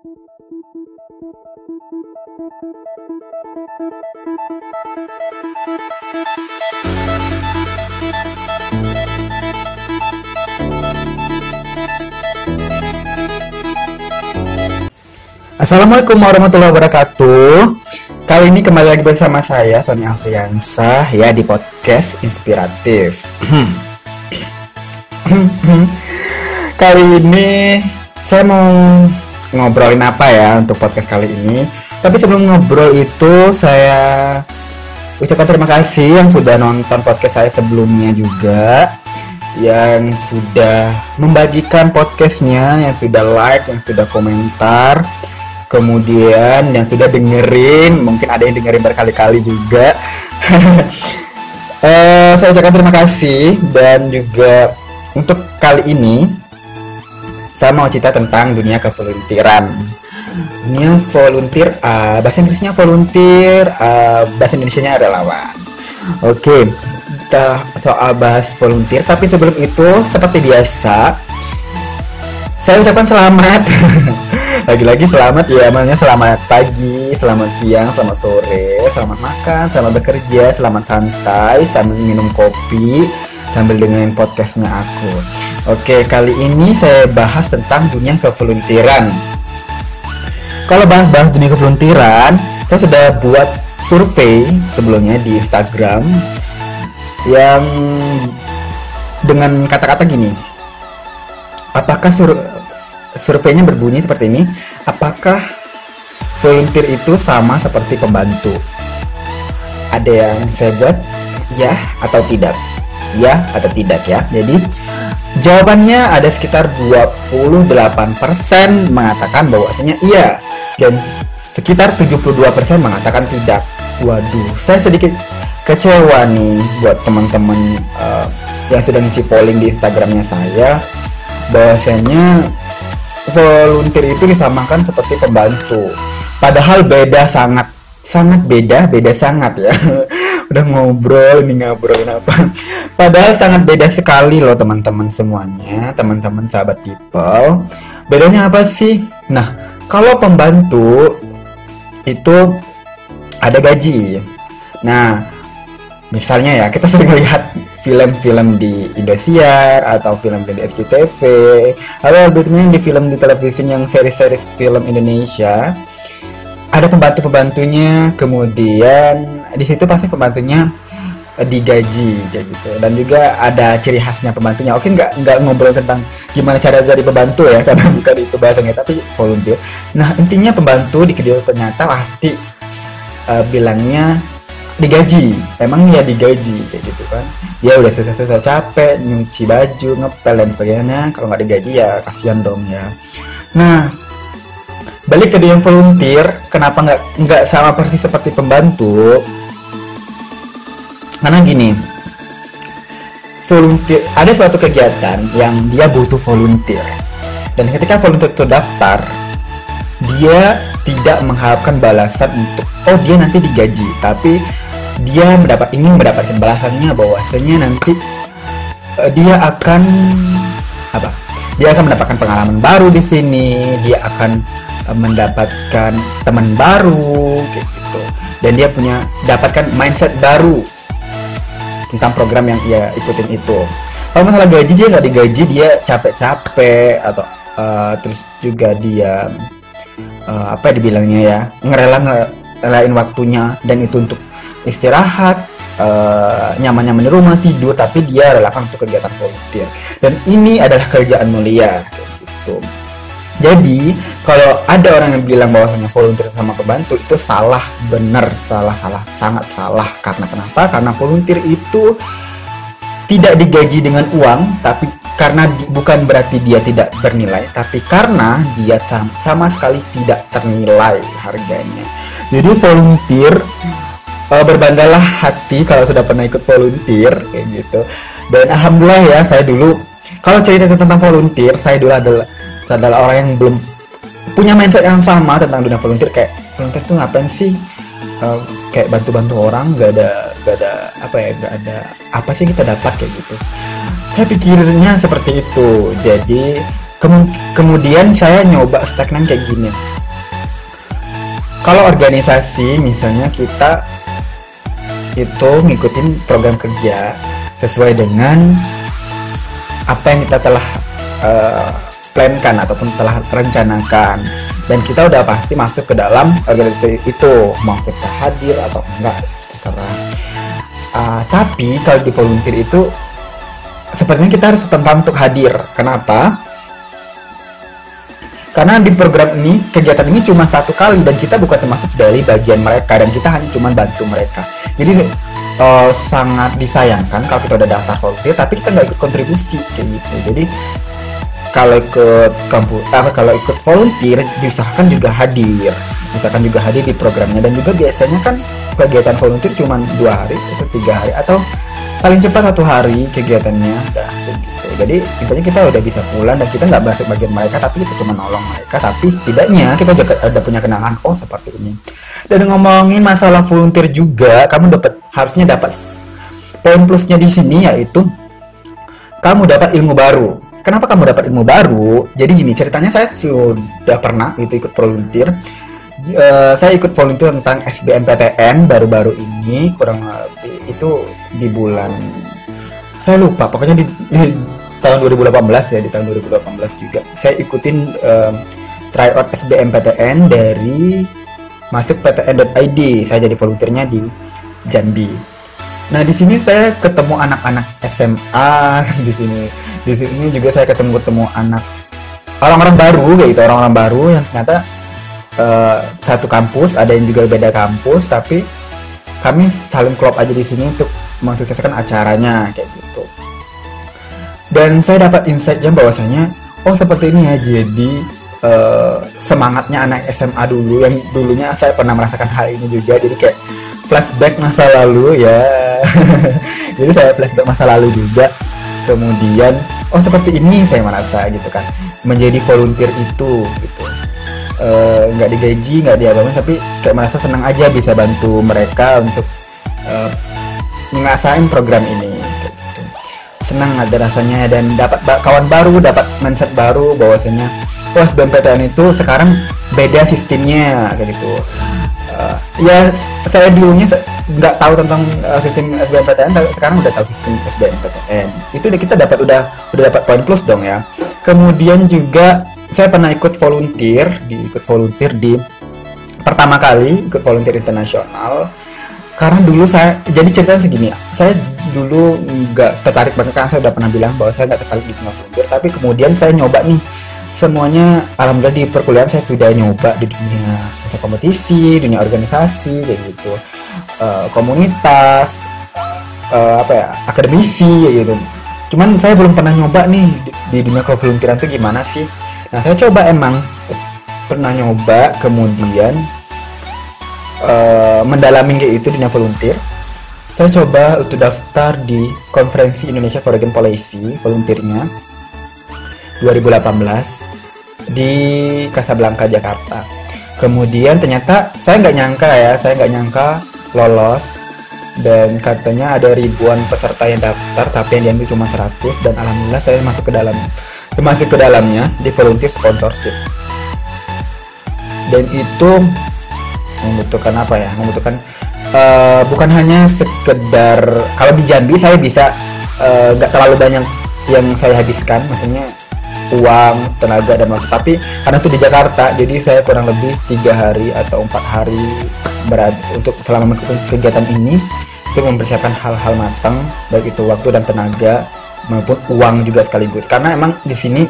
Assalamualaikum warahmatullahi wabarakatuh. Kali ini kembali lagi bersama saya Sony Afriansah ya di podcast inspiratif. kali ini saya mau ngobrolin apa ya untuk podcast kali ini. Tapi sebelum ngobrol itu saya ucapkan terima kasih yang sudah nonton podcast saya sebelumnya juga yang sudah membagikan podcastnya, yang sudah like, yang sudah komentar kemudian yang sudah dengerin mungkin ada yang dengerin berkali-kali juga uh, saya ucapkan terima kasih dan juga untuk kali ini saya mau cerita tentang dunia kevoluntiran. Dunia volunteer uh, bahasa Inggrisnya volunteer uh, bahasa Indonesia-nya relawan oke okay. kita soal bahas volunteer tapi sebelum itu seperti biasa saya ucapkan selamat. Lagi-lagi selamat ya namanya selamat pagi selamat siang selamat sore selamat makan selamat bekerja selamat santai sambil minum kopi sambil dengerin podcastnya aku. Oke kali ini saya bahas tentang dunia kevoluntiran. Kalau bahas-bahas dunia kevoluntiran saya sudah buat survei sebelumnya di Instagram yang dengan kata-kata gini. Apakah sur surveinya berbunyi seperti ini? Apakah volunteer itu sama seperti pembantu? Ada yang saya buat ya atau tidak ya atau tidak ya. Jadi jawabannya ada sekitar 28% mengatakan bahwasanya iya. Dan sekitar 72% mengatakan tidak. Waduh saya sedikit kecewa nih buat teman-teman uh, yang sedang ngisi polling di instagramnya saya. Bahwasanya volunteer itu disamakan seperti pembantu. Padahal beda sangat sangat beda beda sangat ya udah ngobrol ini ngobrolin apa? Padahal sangat beda sekali loh teman-teman semuanya teman-teman sahabat people. Bedanya apa sih? Nah kalau pembantu itu ada gaji. Nah misalnya ya kita sering lihat film-film di Indosiar atau film-film di SCTV atau lebih di film di televisi yang seri-seri film Indonesia. Ada pembantu-pembantunya kemudian di situ pasti pembantunya digaji kayak gitu. Dan juga ada ciri khasnya pembantunya. Oke nggak nggak ngobrol tentang gimana cara jadi pembantu ya karena bukan itu bahasanya tapi volunteer. Nah intinya pembantu di kedua ternyata pasti uh, bilangnya digaji. Emang ya digaji kayak gitu kan. Ya udah susah-susah capek nyuci baju ngepel dan sebagainya. Kalau nggak digaji ya kasihan dong ya. Nah balik ke dia yang volunteer kenapa nggak nggak sama persis seperti pembantu? Karena gini volunteer ada suatu kegiatan yang dia butuh volunteer. Dan ketika volunteer itu daftar dia tidak mengharapkan balasan untuk oh dia nanti digaji tapi dia mendapat ingin mendapatkan balasannya bahwasanya nanti uh, dia akan apa? Dia akan mendapatkan pengalaman baru di sini dia akan mendapatkan teman baru kayak gitu. Dan dia punya dapatkan mindset baru tentang program yang ia ikutin itu. Kalau masalah gaji dia nggak digaji dia capek-capek atau uh, terus juga dia uh, apa ya dibilangnya ya ngerela ngerelain waktunya. Dan itu untuk istirahat uh, nyaman-nyaman di rumah tidur tapi dia relevan untuk kegiatan volunteer dan ini adalah kerjaan mulia gitu jadi kalau ada orang yang bilang bahwasanya volunteer sama pembantu itu salah benar salah salah sangat salah. Karena kenapa? Karena volunteer itu tidak digaji dengan uang tapi karena di, bukan berarti dia tidak bernilai tapi karena dia sama, sama sekali tidak ternilai harganya. Jadi volunteer uh, berbanggalah hati kalau sudah pernah ikut volunteer kayak gitu. Dan alhamdulillah ya saya dulu kalau cerita tentang volunteer saya dulu adalah adalah orang yang belum punya mindset yang sama tentang dunia volunteer. Kayak volunteer tuh ngapain sih? Uh, kayak bantu-bantu orang gak ada gak ada apa ya gak ada apa sih kita dapat kayak gitu. Saya pikirnya seperti itu. Jadi Kem- kemudian saya nyoba stagnan kayak gini. Kalau organisasi misalnya kita itu ngikutin program kerja sesuai dengan apa yang kita telah uh, plankan ataupun telah rencanakan. Dan kita udah pasti masuk ke dalam organisasi itu mau kita hadir atau enggak terserah. Uh, tapi kalau di volunteer itu sepertinya kita harus tentang untuk hadir. Kenapa? Karena di program ini kegiatan ini cuma satu kali dan kita bukan termasuk dari bagian mereka dan kita hanya cuma bantu mereka. Jadi uh, sangat disayangkan kalau kita udah daftar volunteer tapi kita nggak ikut kontribusi kayak gitu. Jadi kalau ikut kampus eh, kalau ikut volunteer diusahakan juga hadir. Misalkan juga hadir di programnya. Dan juga biasanya kan kegiatan volunteer cuma dua hari atau tiga hari atau paling cepat satu hari kegiatannya. Dan gitu. Jadi intinya kita udah bisa pulang dan kita nggak masuk bagian mereka tapi kita cuma nolong mereka. Tapi setidaknya kita juga ada punya kenangan. Oh seperti ini. Dan ngomongin masalah volunteer juga kamu dapat harusnya dapat poin plusnya di sini yaitu kamu dapat ilmu baru kenapa kamu dapat ilmu baru? Jadi gini ceritanya saya sudah pernah itu ikut volunteer. Uh, saya ikut volunteer tentang SBMPTN baru-baru ini kurang lebih itu di bulan saya lupa pokoknya di, di tahun 2018 ya di tahun 2018 juga. Saya ikutin um, tryout SBMPTN dari masuk ptn.id saya jadi volunteernya di Jambi. Nah di sini saya ketemu anak-anak SMA di sini di sini juga saya ketemu ketemu anak orang-orang baru kayak gitu orang-orang baru yang ternyata uh, satu kampus ada yang juga beda kampus tapi kami saling klop aja di sini untuk mensukseskan acaranya kayak gitu. Dan saya dapat insightnya bahwasanya oh seperti ini ya jadi uh, semangatnya anak SMA dulu yang dulunya saya pernah merasakan hal ini juga jadi kayak flashback masa lalu ya. Jadi saya flashback masa lalu juga kemudian oh seperti ini saya merasa gitu kan. Menjadi volunteer itu gitu. Eh, nggak uh, digaji nggak diapain tapi kayak merasa senang aja bisa bantu mereka untuk uh, mengasain program ini senang ada rasanya dan dapat kawan baru dapat mindset baru bahwasanya oh SBMPTN itu sekarang beda sistemnya kayak gitu. Uh, ya saya dulunya nggak tahu tentang uh, sistem SBMPTN sekarang udah tahu sistem SBMPTN itu kita dapat udah udah dapat poin plus dong ya. Kemudian juga saya pernah ikut volunteer di ikut volunteer di pertama kali ikut volunteer internasional. Karena dulu saya jadi ceritanya segini saya dulu nggak tertarik banget kan saya udah pernah bilang bahwa saya nggak tertarik di dunia volunteer. Tapi kemudian saya nyoba nih semuanya alhamdulillah di perkuliahan saya sudah nyoba di dunia kompetisi dunia organisasi kayak gitu uh, komunitas uh, apa ya akademisi gitu. Cuman saya belum pernah nyoba nih di, di dunia kevolunteeran itu gimana sih? Nah saya coba emang pernah nyoba kemudian uh, mendalami kayak itu dunia volunteer. Saya coba untuk daftar di konferensi Indonesia Foreign Policy volunteernya 2018 di Casablanca Jakarta. Kemudian ternyata saya nggak nyangka ya saya nggak nyangka lolos dan katanya ada ribuan peserta yang daftar tapi yang diambil cuma 100 dan alhamdulillah saya masuk ke dalam masuk ke dalamnya di volunteer sponsorship. Dan itu membutuhkan apa ya? Membutuhkan uh, bukan hanya sekedar kalau di Jambi saya bisa eh, nggak uh, terlalu banyak yang saya habiskan maksudnya uang tenaga dan waktu. Tapi karena itu di Jakarta jadi saya kurang lebih tiga hari atau empat hari berada untuk selama mengikuti kegiatan ini itu mempersiapkan hal-hal matang baik itu waktu dan tenaga maupun uang juga sekaligus. Karena emang di sini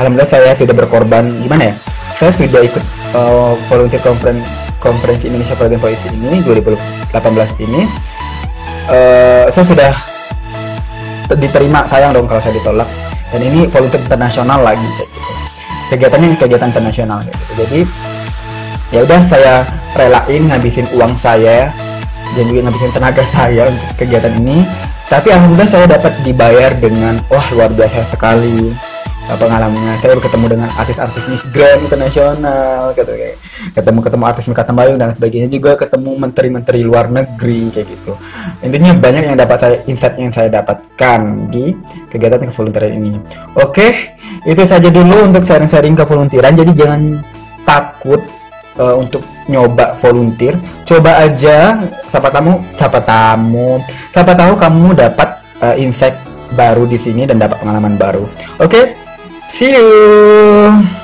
alhamdulillah saya sudah berkorban gimana ya? Saya sudah ikut uh, volunteer conference konferensi Indonesia Parade Policy ini 2018 ini. Uh, saya sudah diterima sayang dong kalau saya ditolak. Dan ini volunteer internasional lagi gitu. Kegiatannya kegiatan internasional gitu. Jadi ya udah saya relain ngabisin uang saya dan juga ngabisin tenaga saya untuk kegiatan ini. Tapi alhamdulillah saya dapat dibayar dengan wah luar biasa sekali. Pengalamannya? Saya ketemu dengan artis-artis Miss Grand internasional gitu ketemu ketemu artis Mika Tambayong dan sebagainya juga ketemu menteri-menteri luar negeri kayak gitu. Intinya banyak yang dapat saya insight yang saya dapatkan di kegiatan kevolunteeran ini. Oke itu saja dulu untuk sharing-sharing ke volunteeran jadi jangan takut uh, untuk nyoba volunteer coba aja. Siapa tamu? Siapa tamu? Siapa tahu kamu dapat uh, insight baru di sini dan dapat pengalaman baru. Oke? Okay? see you